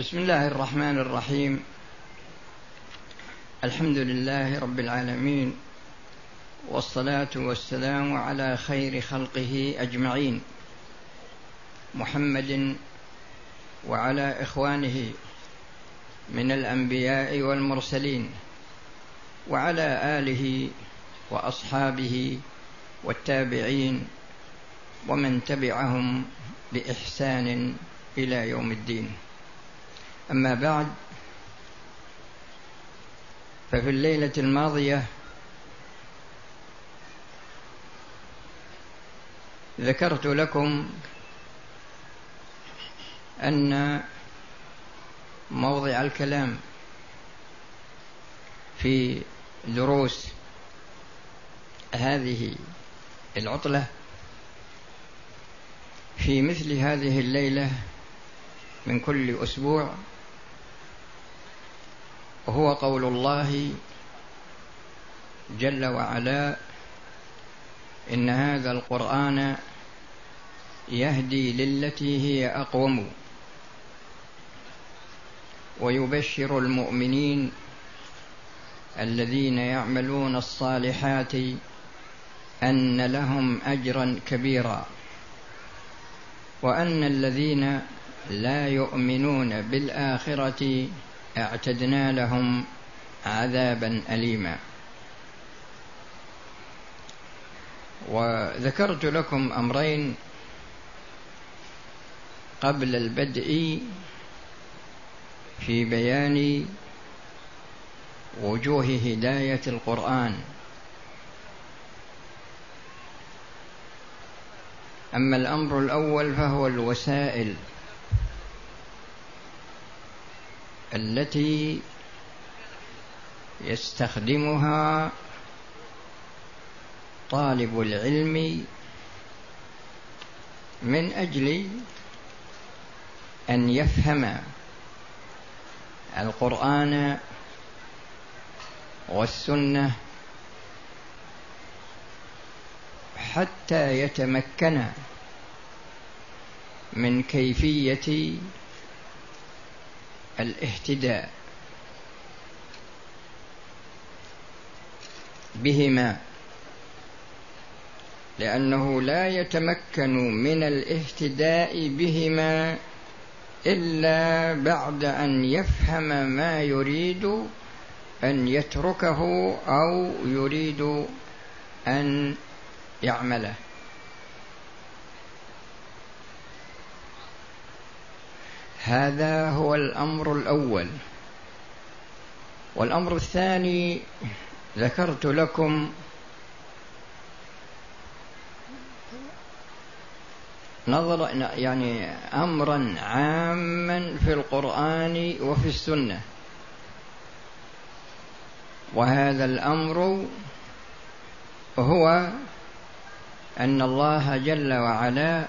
بسم الله الرحمن الرحيم. الحمد لله رب العالمين والصلاة والسلام على خير خلقه أجمعين. محمد وعلى إخوانه من الأنبياء والمرسلين وعلى آله وأصحابه والتابعين ومن تبعهم بإحسان إلى يوم الدين. أما بعد ففي الليلة الماضية ذكرت لكم أن موضع الكلام في دروس هذه العطلة في مثل هذه الليلة من كل أسبوع وهو قول الله جل وعلا إن هذا القرآن يهدي للتي هي أقوم ويبشر المؤمنين الذين يعملون الصالحات أن لهم أجرا كبيرا وأن الذين لا يؤمنون بالآخرة اعتدنا لهم عذابا أليما. وذكرت لكم أمرين قبل البدء في بيان وجوه هداية القرآن. أما الأمر الأول فهو الوسائل. التي يستخدمها طالب العلم من أجل أن يفهم القرآن والسنة حتى يتمكن من كيفية الاهتداء بهما لأنه لا يتمكن من الاهتداء بهما إلا بعد أن يفهم ما يريد أن يتركه أو يريد أن يعمله. هذا هو الأمر الأول. والأمر الثاني ذكرت لكم نظر يعني أمرا عاما في القرآن وفي السنة. وهذا الأمر هو أن الله جل وعلا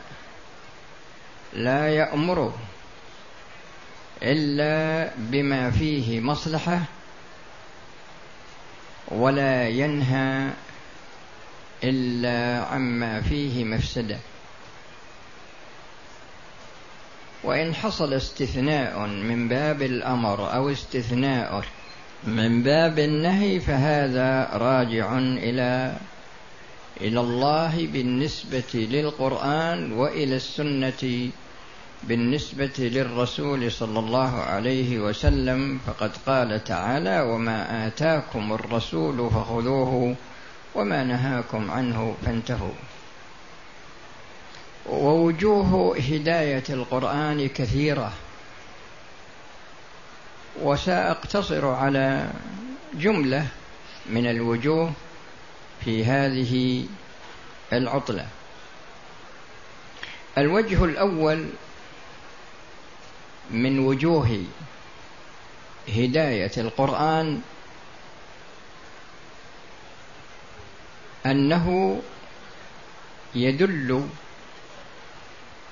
لا يامر إلا بما فيه مصلحة ولا ينهى إلا عما فيه مفسدة. وإن حصل استثناء من باب الأمر أو استثناء من باب النهي فهذا راجع إلى إلى الله بالنسبة للقرآن وإلى السنة بالنسبة للرسول صلى الله عليه وسلم فقد قال تعالى وما آتاكم الرسول فخذوه وما نهاكم عنه فانتهوا. ووجوه هداية القرآن كثيرة. وسأقتصر على جملة من الوجوه في هذه العطلة. الوجه الأول من وجوه هداية القرآن أنه يدل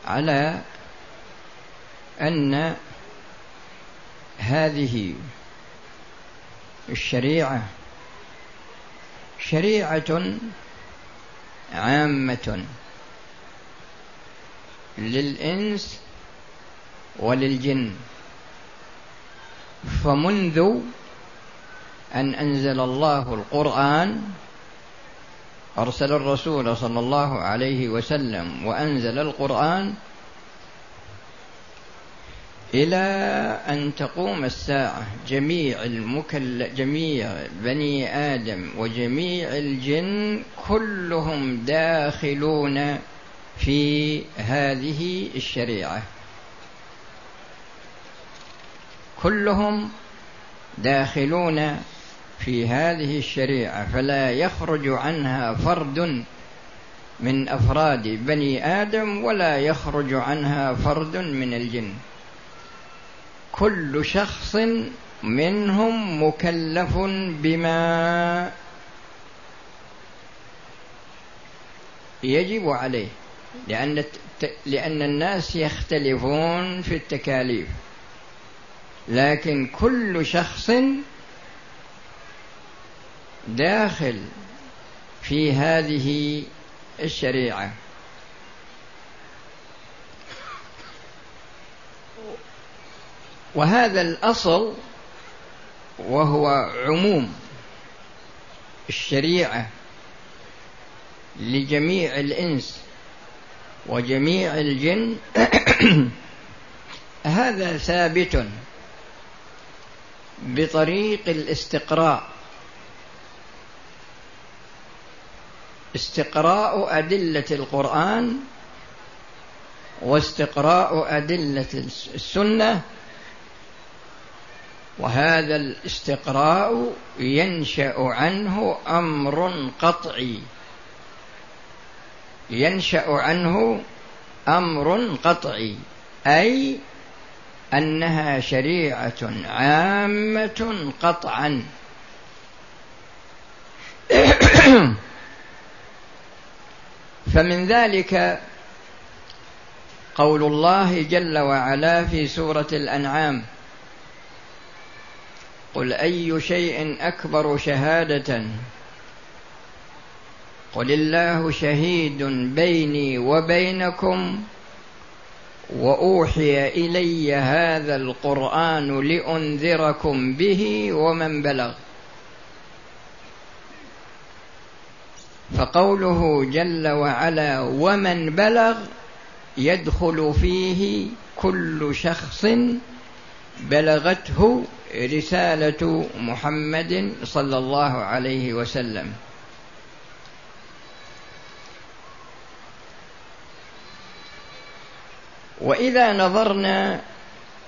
على أن هذه الشريعة شريعة عامة للإنس وللجن. فمنذ أن أنزل الله القرآن أرسل الرسول صلى الله عليه وسلم وأنزل القرآن إلى أن تقوم الساعة. جميع المكل جميع بني آدم وجميع الجن كلهم داخلون في هذه الشريعة. كلهم داخلون في هذه الشريعة فلا يخرج عنها فرد من أفراد بني آدم ولا يخرج عنها فرد من الجن. كل شخص منهم مكلف بما يجب عليه لأن لأن الناس يختلفون في التكاليف. لكن كل شخص داخل في هذه الشريعة. وهذا الأصل وهو عموم الشريعة لجميع الإنس وجميع الجن. هذا ثابت بطريق الاستقراء. استقراء أدلة القرآن واستقراء أدلة السنة وهذا الاستقراء ينشأ عنه أمر قطعي. ينشأ عنه أمر قطعي أي أنها شريعة عامة قطعا. فمن ذلك قول الله جل وعلا في سورة الأنعام قل أي شيء أكبر شهادة؟ قل الله شهيد بيني وبينكم وأوحي إلي هذا القرآن لأنذركم به ومن بلغ. فقوله جل وعلا ومن بلغ يدخل فيه كل شخص بلغته رسالة محمد صلى الله عليه وسلم. وإذا نظرنا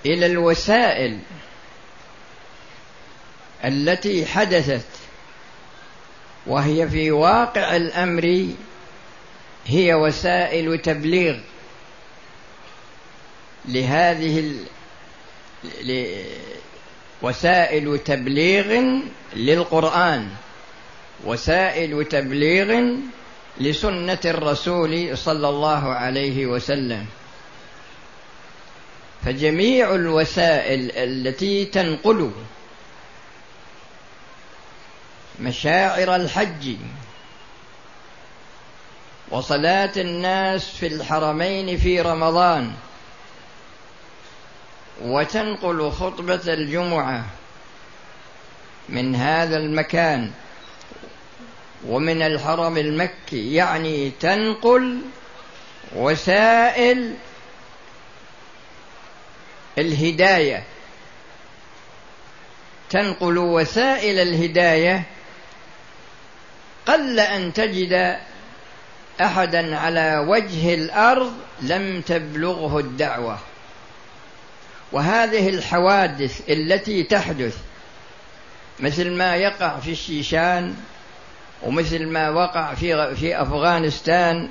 إلى الوسائل التي حدثت وهي في واقع الأمر هي وسائل تبليغ لهذه ال... ل... وسائل تبليغ للقرآن وسائل تبليغ لسنة الرسول صلى الله عليه وسلم. فجميع الوسائل التي تنقل مشاعر الحج وصلاة الناس في الحرمين في رمضان وتنقل خطبة الجمعة من هذا المكان ومن الحرم المكي يعني تنقل وسائل الهداية. تنقل وسائل الهداية قل أن تجد أحدا على وجه الأرض لم تبلغه الدعوة. وهذه الحوادث التي تحدث مثل ما يقع في الشيشان ومثل ما وقع في في أفغانستان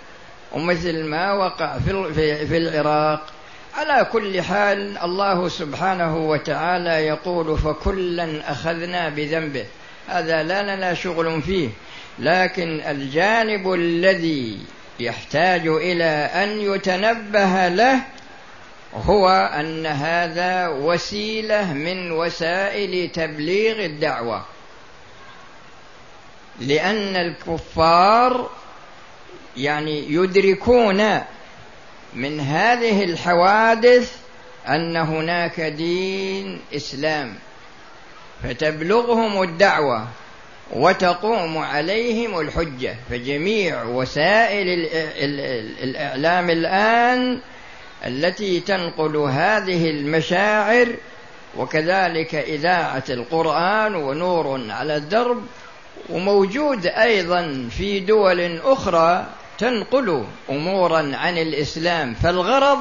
ومثل ما وقع في في العراق. على كل حال الله سبحانه وتعالى يقول فكلا أخذنا بذنبه. هذا لا لنا شغل فيه. لكن الجانب الذي يحتاج إلى أن يتنبه له هو أن هذا وسيلة من وسائل تبليغ الدعوة. لأن الكفار يعني يدركون من هذه الحوادث أن هناك دين إسلام فتبلغهم الدعوة وتقوم عليهم الحجة. فجميع وسائل الإعلام الآن التي تنقل هذه المشاعر وكذلك إذاعة القرآن ونور على الدرب وموجود أيضا في دول أخرى تنقل أمورا عن الإسلام فالغرض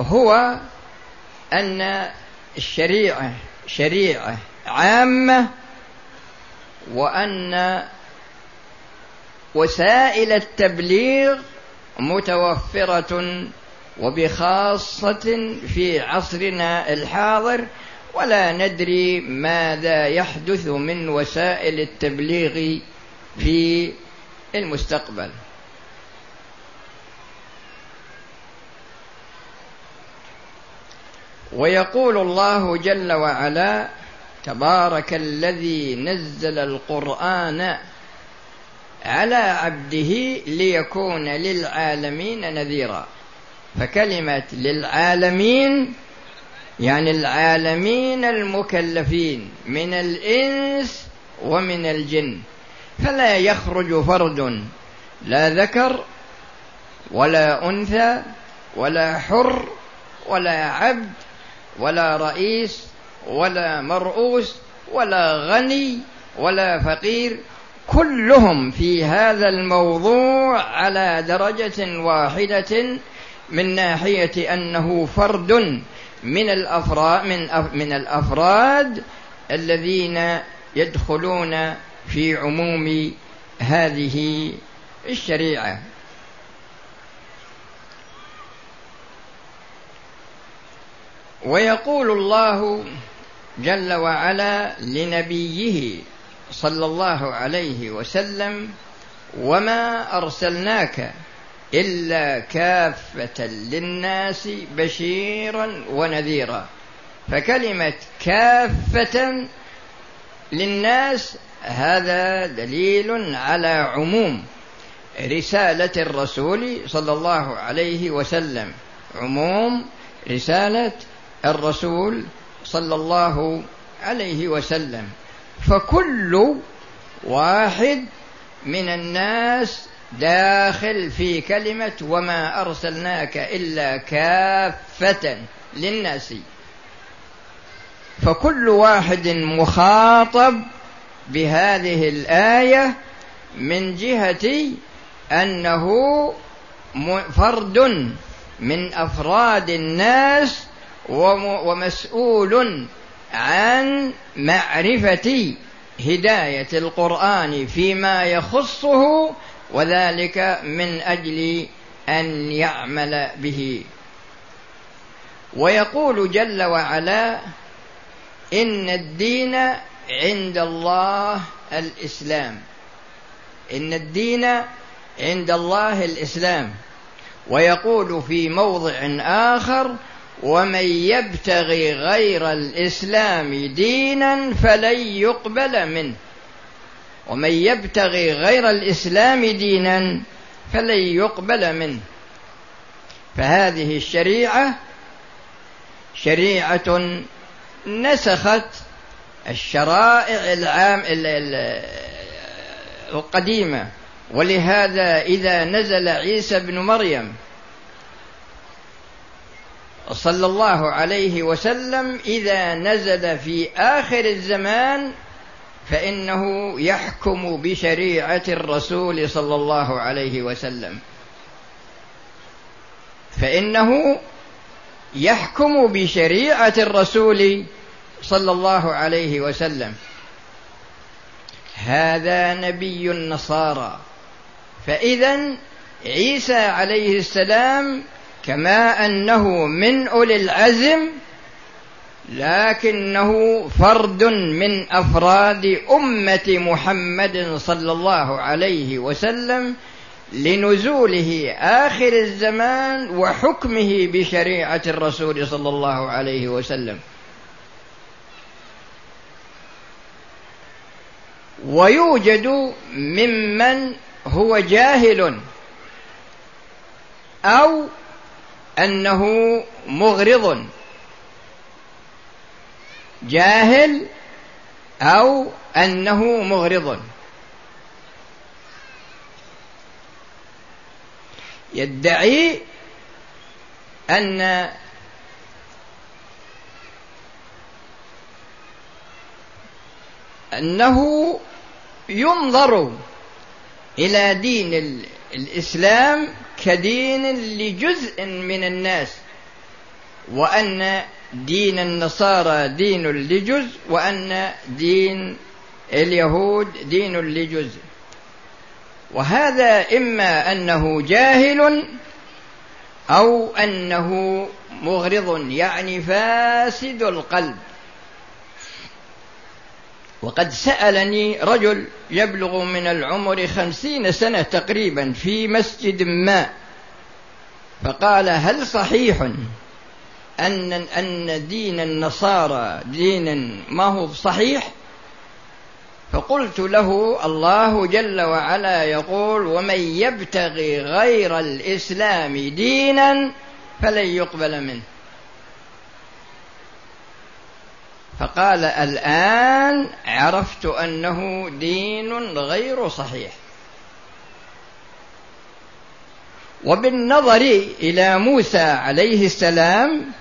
هو أن الشريعة شريعة عامة وأن وسائل التبليغ متوفرة وبخاصة في عصرنا الحاضر ولا ندري ماذا يحدث من وسائل التبليغ في المستقبل. ويقول الله جل وعلا تبارك الذي نزل القرآن على عبده ليكون للعالمين نذيرا. فكلمة للعالمين يعني العالمين المكلفين من الإنس ومن الجن. فلا يخرج فرد لا ذكر ولا أنثى ولا حر ولا عبد ولا رئيس ولا مرؤوس ولا غني ولا فقير كلهم في هذا الموضوع على درجة واحدة من ناحية أنه فرد من الأفراد من الأفراد الذين يدخلون في عموم هذه الشريعة. ويقول الله جل وعلا لنبيه صلى الله عليه وسلم وما أرسلناك إلا كافة للناس بشيرا ونذيرا فكلمة كافة للناس هذا دليل على عموم رسالة الرسول صلى الله عليه وسلم. عموم رسالة الرسول صلى الله عليه وسلم. فكل واحد من الناس داخل في كلمة وما أرسلناك إلا كافة للناس. فكل واحد مخاطب بهذه الآية من جهة أنه فرد من أفراد الناس ومسؤول عن معرفة هداية القرآن فيما يخصه وذلك من أجل أن يعمل به. ويقول جل وعلا إن الدين عند الله الإسلام. إن الدين عند الله الإسلام. ويقول في موضع آخر ومن يبتغي غير الإسلام دينا فلن يقبل منه. ومن يبتغي غير الإسلام دينا فلن يقبل منه. فهذه الشريعة شريعة نسخت الشرائع العام القديمة. ولهذا إذا نزل عيسى بن مريم صلى الله عليه وسلم إذا نزل في آخر الزمان فإنه يحكم بشريعة الرسول صلى الله عليه وسلم. فإنه يحكم بشريعة الرسول صلى الله عليه وسلم. هذا نبي النصارى. فإذا عيسى عليه السلام كما أنه من أولي العزم لكنه فرد من أفراد أمة محمد صلى الله عليه وسلم لنزوله آخر الزمان وحكمه بشريعة الرسول صلى الله عليه وسلم. ويوجد ممن هو جاهل أو أنه مغرض. جاهل أو أنه مغرض. يدعي أن أنه ينظر إلى دين الإسلام كدين لجزء من الناس وأن دين النصارى دين لجزء وأن دين اليهود دين لجزء. وهذا إما أنه جاهل أو أنه مغرض يعني فاسد القلب. وقد سألني رجل يبلغ من العمر خمسين سنة تقريبا في مسجد ما فقال هل صحيح أن أن دين النصارى دين ما هو صحيح؟ فقلت له الله جل وعلا يقول ومن يبتغي غير الإسلام دينا فلن يقبل منه. فقال الآن عرفت أنه دين غير صحيح. وبالنظر إلى موسى عليه السلام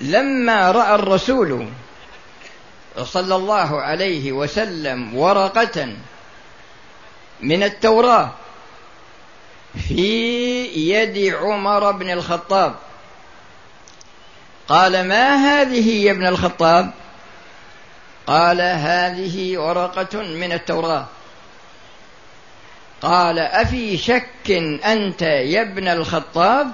لما رأى الرسول صلى الله عليه وسلم ورقة من التوراة في يد عمر بن الخطاب قال ما هذه يا ابن الخطاب؟ قال هذه ورقة من التوراة. قال أفي شك أنت يا ابن الخطاب؟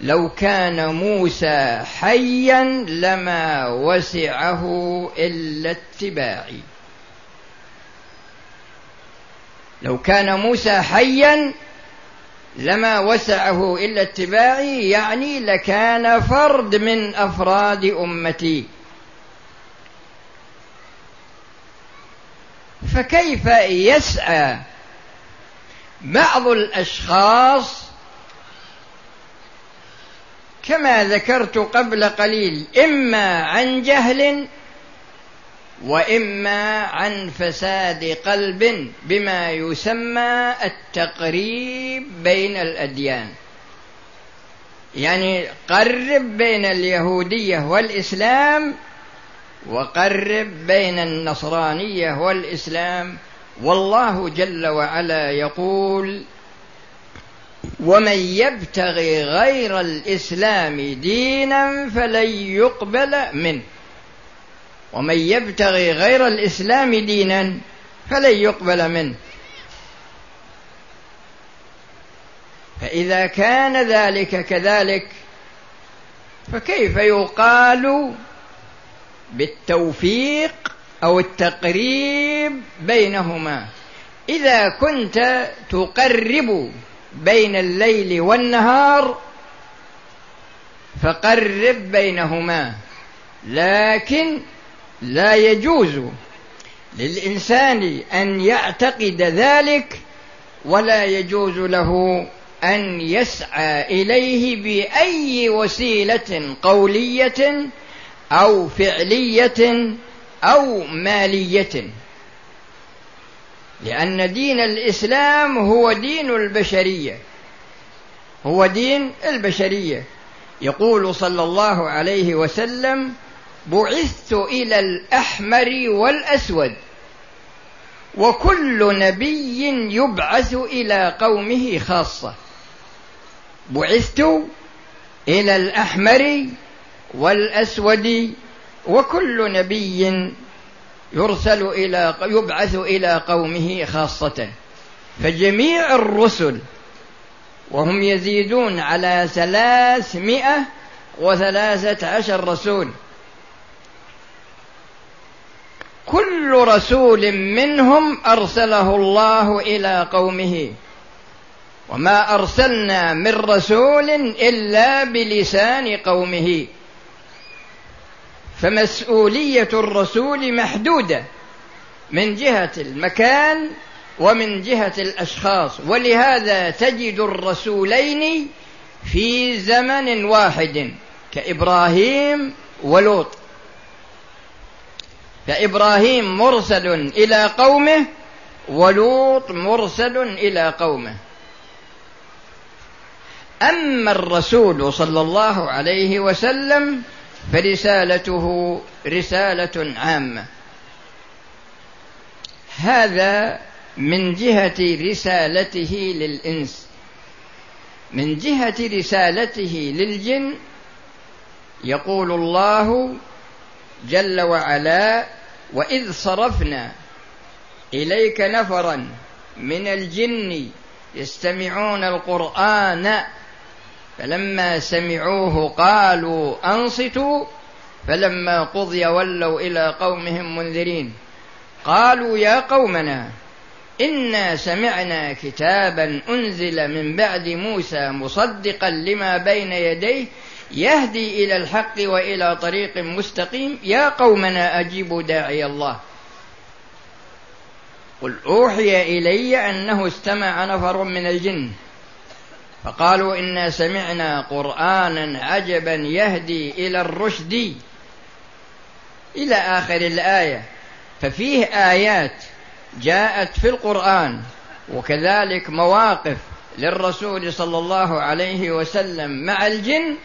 لو كان موسى حيا لما وسعه إلا اتباعي. لو كان موسى حيا لما وسعه إلا اتباعي يعني لكان فرد من أفراد أمتي. فكيف يسعى بعض الأشخاص كما ذكرت قبل قليل إما عن جهل وإما عن فساد قلب بما يسمى التقريب بين الأديان. يعني قرب بين اليهودية والإسلام وقرب بين النصرانية والإسلام والله جل وعلا يقول ومن يبتغي غير الإسلام دينا فلن يقبل منه. ومن يبتغي غير الإسلام دينا فلن يقبل منه. فإذا كان ذلك كذلك فكيف يقال بالتوفيق أو التقريب بينهما. إذا كنت تقرب بين الليل والنهار فقرب بينهما. لكن لا يجوز للإنسان أن يعتقد ذلك ولا يجوز له أن يسعى إليه بأي وسيلة قولية أو فعلية أو مالية. لأن دين الإسلام هو دين البشرية. هو دين البشرية. يقول صلى الله عليه وسلم بعثت إلى الأحمر والأسود وكل نبي يبعث إلى قومه خاصة. بعثت إلى الأحمر والأسود وكل نبي يرسل إلى يبعث إلى قومه خاصة. فجميع الرسل وهم يزيدون على ثلاثمائة وثلاثة عشر رسول. كل رسول منهم أرسله الله إلى قومه. وما أرسلنا من رسول إلا بلسان قومه. فمسؤولية الرسول محدودة من جهة المكان ومن جهة الأشخاص. ولهذا تجد الرسولين في زمن واحد كإبراهيم ولوط. فإبراهيم مرسل إلى قومه ولوط مرسل إلى قومه. أما الرسول صلى الله عليه وسلم فرسالته رسالة عامة. هذا من جهة رسالته للإنس. من جهة رسالته للجن يقول الله جل وعلا وإذ صرفنا إليك نفرا من الجن يستمعون القرآن فلما سمعوه قالوا أنصتوا؟ فلما قضي ولوا إلى قومهم منذرين. قالوا يا قومنا إنا سمعنا كتابا أنزل من بعد موسى مصدقا لما بين يديه يهدي إلى الحق وإلى طريق مستقيم. يا قومنا أجيبوا داعي الله. قل أوحي إلي أنه استمع نفر من الجن. فقالوا إنا سمعنا قرآنا عجبا يهدي إلى الرشد إلى آخر الآية. ففيه آيات جاءت في القرآن وكذلك مواقف للرسول صلى الله عليه وسلم مع الجن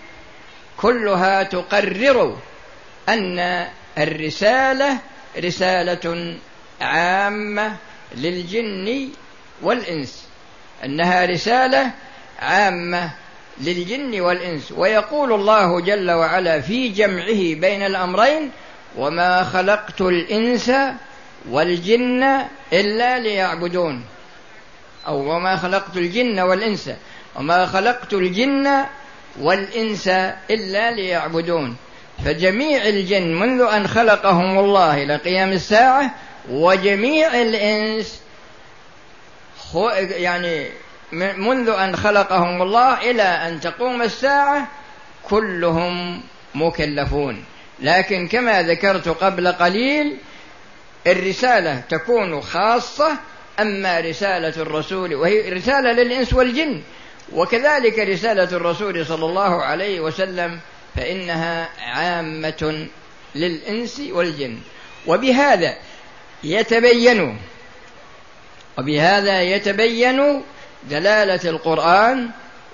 كلها تقرر أن الرسالة رسالة عامة للجن والإنس أنها رسالة عامة للجن والإنس. ويقول الله جل وعلا في جمعه بين الأمرين وما خلقت الإنس والجن إلا ليعبدون. أو وما خلقت الجن والإنس. وما خلقت الجن والإنس إلا ليعبدون. فجميع الجن منذ أن خلقهم الله إلى قيام الساعة وجميع الإنس يعني منذ أن خلقهم الله إلى أن تقوم الساعة كلهم مكلفون. لكن كما ذكرت قبل قليل الرسالة تكون خاصة أما رسالة الرسول وهي رسالة للإنس والجن. وكذلك رسالة الرسول صلى الله عليه وسلم فإنها عامة للإنس والجن. وبهذا يتبين وبهذا يتبين دلالة القرآن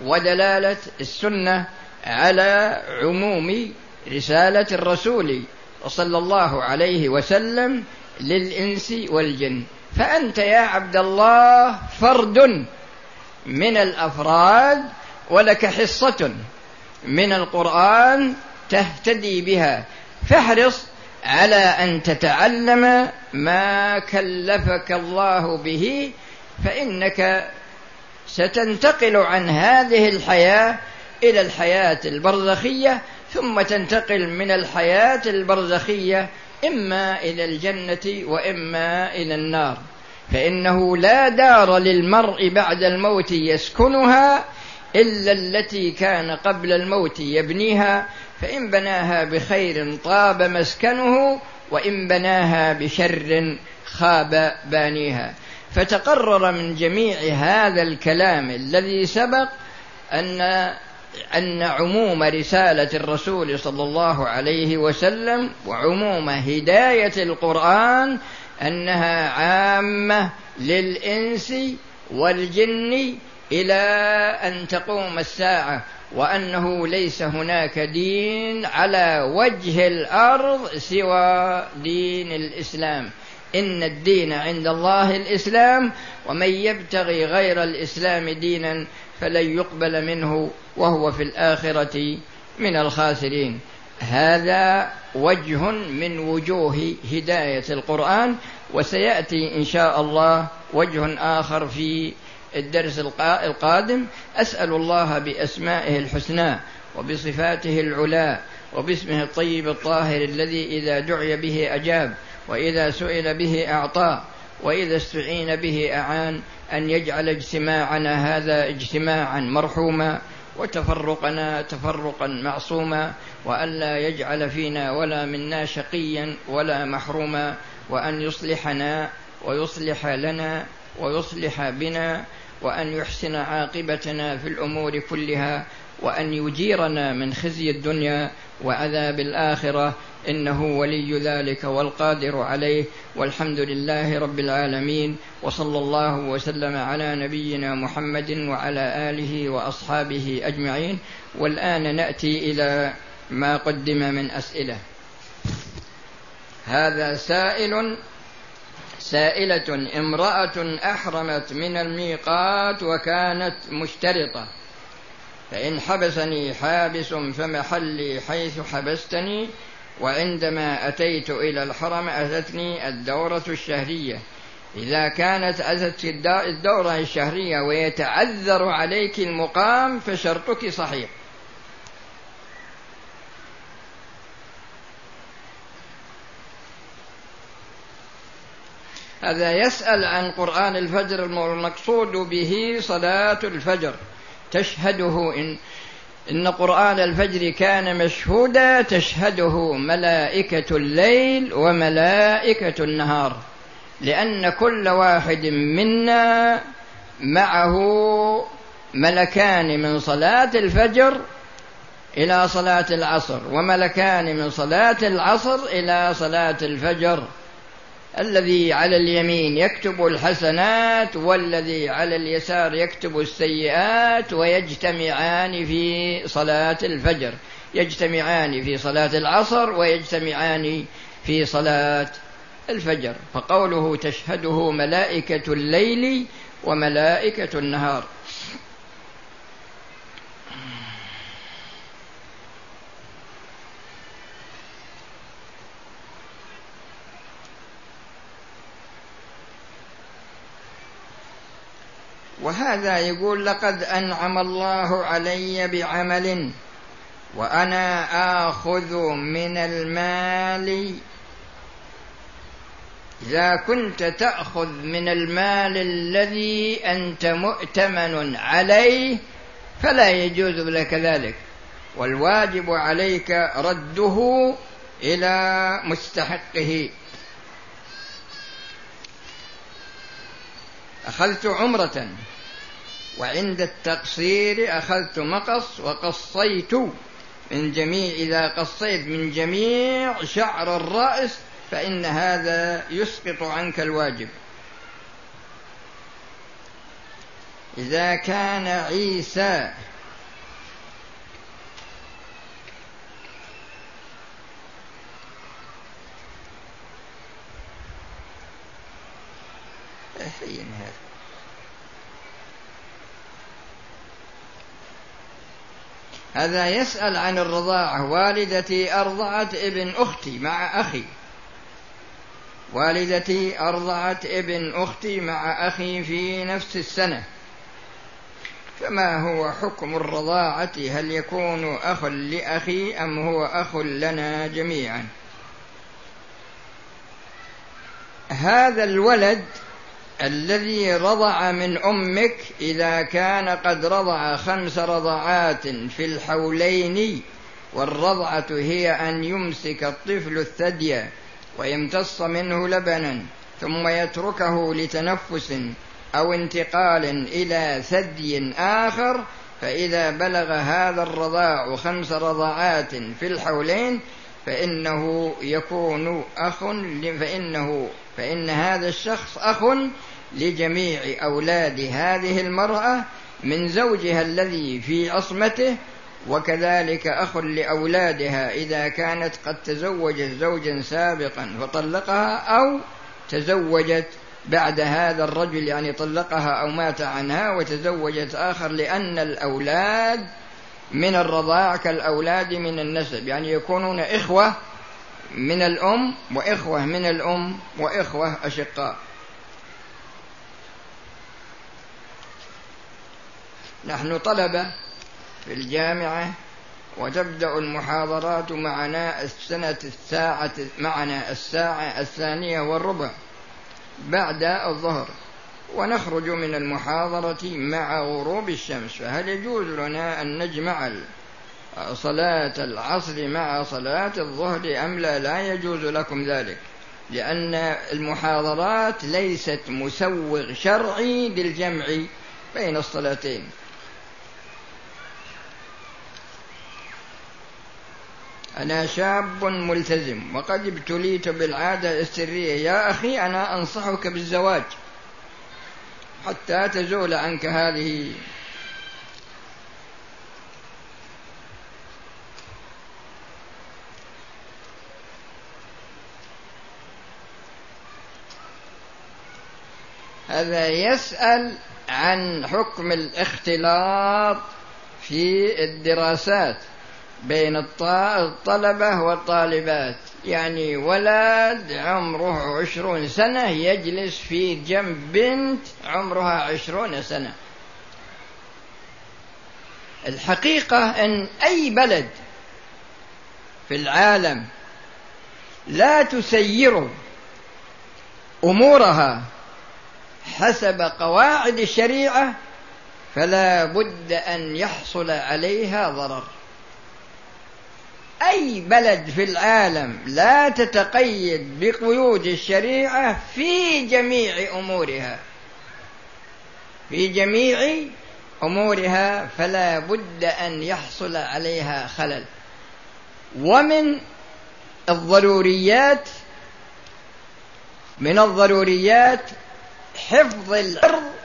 ودلالة السنة على عموم رسالة الرسول صلى الله عليه وسلم للإنس والجن. فأنت يا عبد الله فرد من الأفراد ولك حصة من القرآن تهتدي بها. فاحرص على أن تتعلم ما كلفك الله به فإنك ستنتقل عن هذه الحياة إلى الحياة البرزخية ثم تنتقل من الحياة البرزخية إما إلى الجنة وإما إلى النار. فإنه لا دار للمرء بعد الموت يسكنها إلا التي كان قبل الموت يبنيها فإن بناها بخير طاب مسكنه وإن بناها بشر خاب بانيها. فتقرر من جميع هذا الكلام الذي سبق أن أن عموم رسالة الرسول صلى الله عليه وسلم وعموم هداية القرآن أنها عامة للإنس والجن إلى أن تقوم الساعة وأنه ليس هناك دين على وجه الأرض سوى دين الإسلام. إن الدين عند الله الإسلام ومن يبتغي غير الإسلام دينا فلن يقبل منه وهو في الآخرة من الخاسرين. هذا وجه من وجوه هداية القرآن وسيأتي إن شاء الله وجه آخر في الدرس القادم. أسأل الله بأسمائه الحسنى وبصفاته العلى وباسمه الطيب الطاهر الذي إذا دعي به أجاب. وإذا سئل به أعطى وإذا استعين به أعان أن يجعل اجتماعنا هذا اجتماعا مرحوما وتفرقنا تفرقا معصوما والا يجعل فينا ولا منا شقيا ولا محروما وأن يصلحنا ويصلح لنا ويصلح بنا وأن يحسن عاقبتنا في الأمور كلها وأن يجيرنا من خزي الدنيا وعذاب الآخرة إنه ولي ذلك والقادر عليه. والحمد لله رب العالمين وصلى الله وسلم على نبينا محمد وعلى آله وأصحابه أجمعين. والآن نأتي إلى ما قدم من أسئلة. هذا سائل سائلة امرأة أحرمت من الميقات وكانت مشترطة. فإن حبسني حابس فمحلي حيث حبستني وعندما أتيت إلى الحرم أتتني الدورة الشهرية. إذا كانت أتت الدورة الشهرية ويتعذر عليك المقام فشرطك صحيح. هذا يسأل عن قرآن الفجر المقصود به صلاة الفجر. تشهده إن إن قرآن الفجر كان مشهودا تشهده ملائكة الليل وملائكة النهار لأن كل واحد منا معه ملكان من صلاة الفجر إلى صلاة العصر وملكان من صلاة العصر إلى صلاة الفجر. الذي على اليمين يكتب الحسنات والذي على اليسار يكتب السيئات ويجتمعان في صلاة الفجر. يجتمعان في صلاة العصر ويجتمعان في صلاة الفجر. فقوله تشهده ملائكة الليل وملائكة النهار. وهذا يقول لقد أنعم الله علي بعمل وأنا آخذ من المال. إذا كنت تأخذ من المال الذي أنت مؤتمن عليه فلا يجوز لك ذلك والواجب عليك رده إلى مستحقه. أخذت عمرة. وعند التقصير أخذت مقص وقصيت من جميع إذا قصيت من جميع شعر الرأس فإن هذا يسقط عنك الواجب. إذا كان عيسى حين هذا هذا يسأل عن الرضاعة والدتي أرضعت ابن أختي مع أخي. والدتي أرضعت ابن أختي مع أخي في نفس السنة. فما هو حكم الرضاعة؟ هل يكون أخ لأخي أم هو أخ لنا جميعا؟ هذا الولد الذي رضع من أمك إذا كان قد رضع خمس رضعات في الحولين والرضعة هي أن يمسك الطفل الثدي ويمتص منه لبنا ثم يتركه لتنفس أو انتقال إلى ثدي آخر فإذا بلغ هذا الرضاع خمس رضعات في الحولين فإنه يكون أخ فإنه فإن هذا الشخص أخ لجميع أولاد هذه المرأة من زوجها الذي في عصمته وكذلك أخ لأولادها إذا كانت قد تزوجت زوجا سابقا فطلقها أو تزوجت بعد هذا الرجل يعني طلقها أو مات عنها وتزوجت آخر لأن الأولاد من الرضاع كالأولاد من النسب. يعني يكونون إخوة من الأم وإخوة من الأم وإخوة أشقاء. نحن طلبة في الجامعة وتبدأ المحاضرات معنا السنة الساعة معنا الساعة الثانية والربع بعد الظهر ونخرج من المحاضرة مع غروب الشمس. فهل يجوز لنا أن نجمع صلاة العصر مع صلاة الظهر أم لا؟ لا يجوز لكم ذلك لأن المحاضرات ليست مسوغ شرعي للجمع بين الصلاتين. أنا شاب ملتزم وقد ابتليت بالعادة السرية. يا أخي أنا أنصحك بالزواج. حتى تزول عنك هذه. هذا يسأل عن حكم الاختلاط في الدراسات. بين الطلبة والطالبات. يعني ولد عمره عشرون سنة يجلس في جنب بنت عمرها عشرون سنة. الحقيقة أن أي بلد في العالم لا تسير أمورها حسب قواعد الشريعة فلا بد أن يحصل عليها ضرر. أي بلد في العالم لا تتقيد بقيود الشريعة في جميع أمورها. في جميع أمورها فلا بد أن يحصل عليها خلل. ومن الضروريات من الضروريات حفظ العرض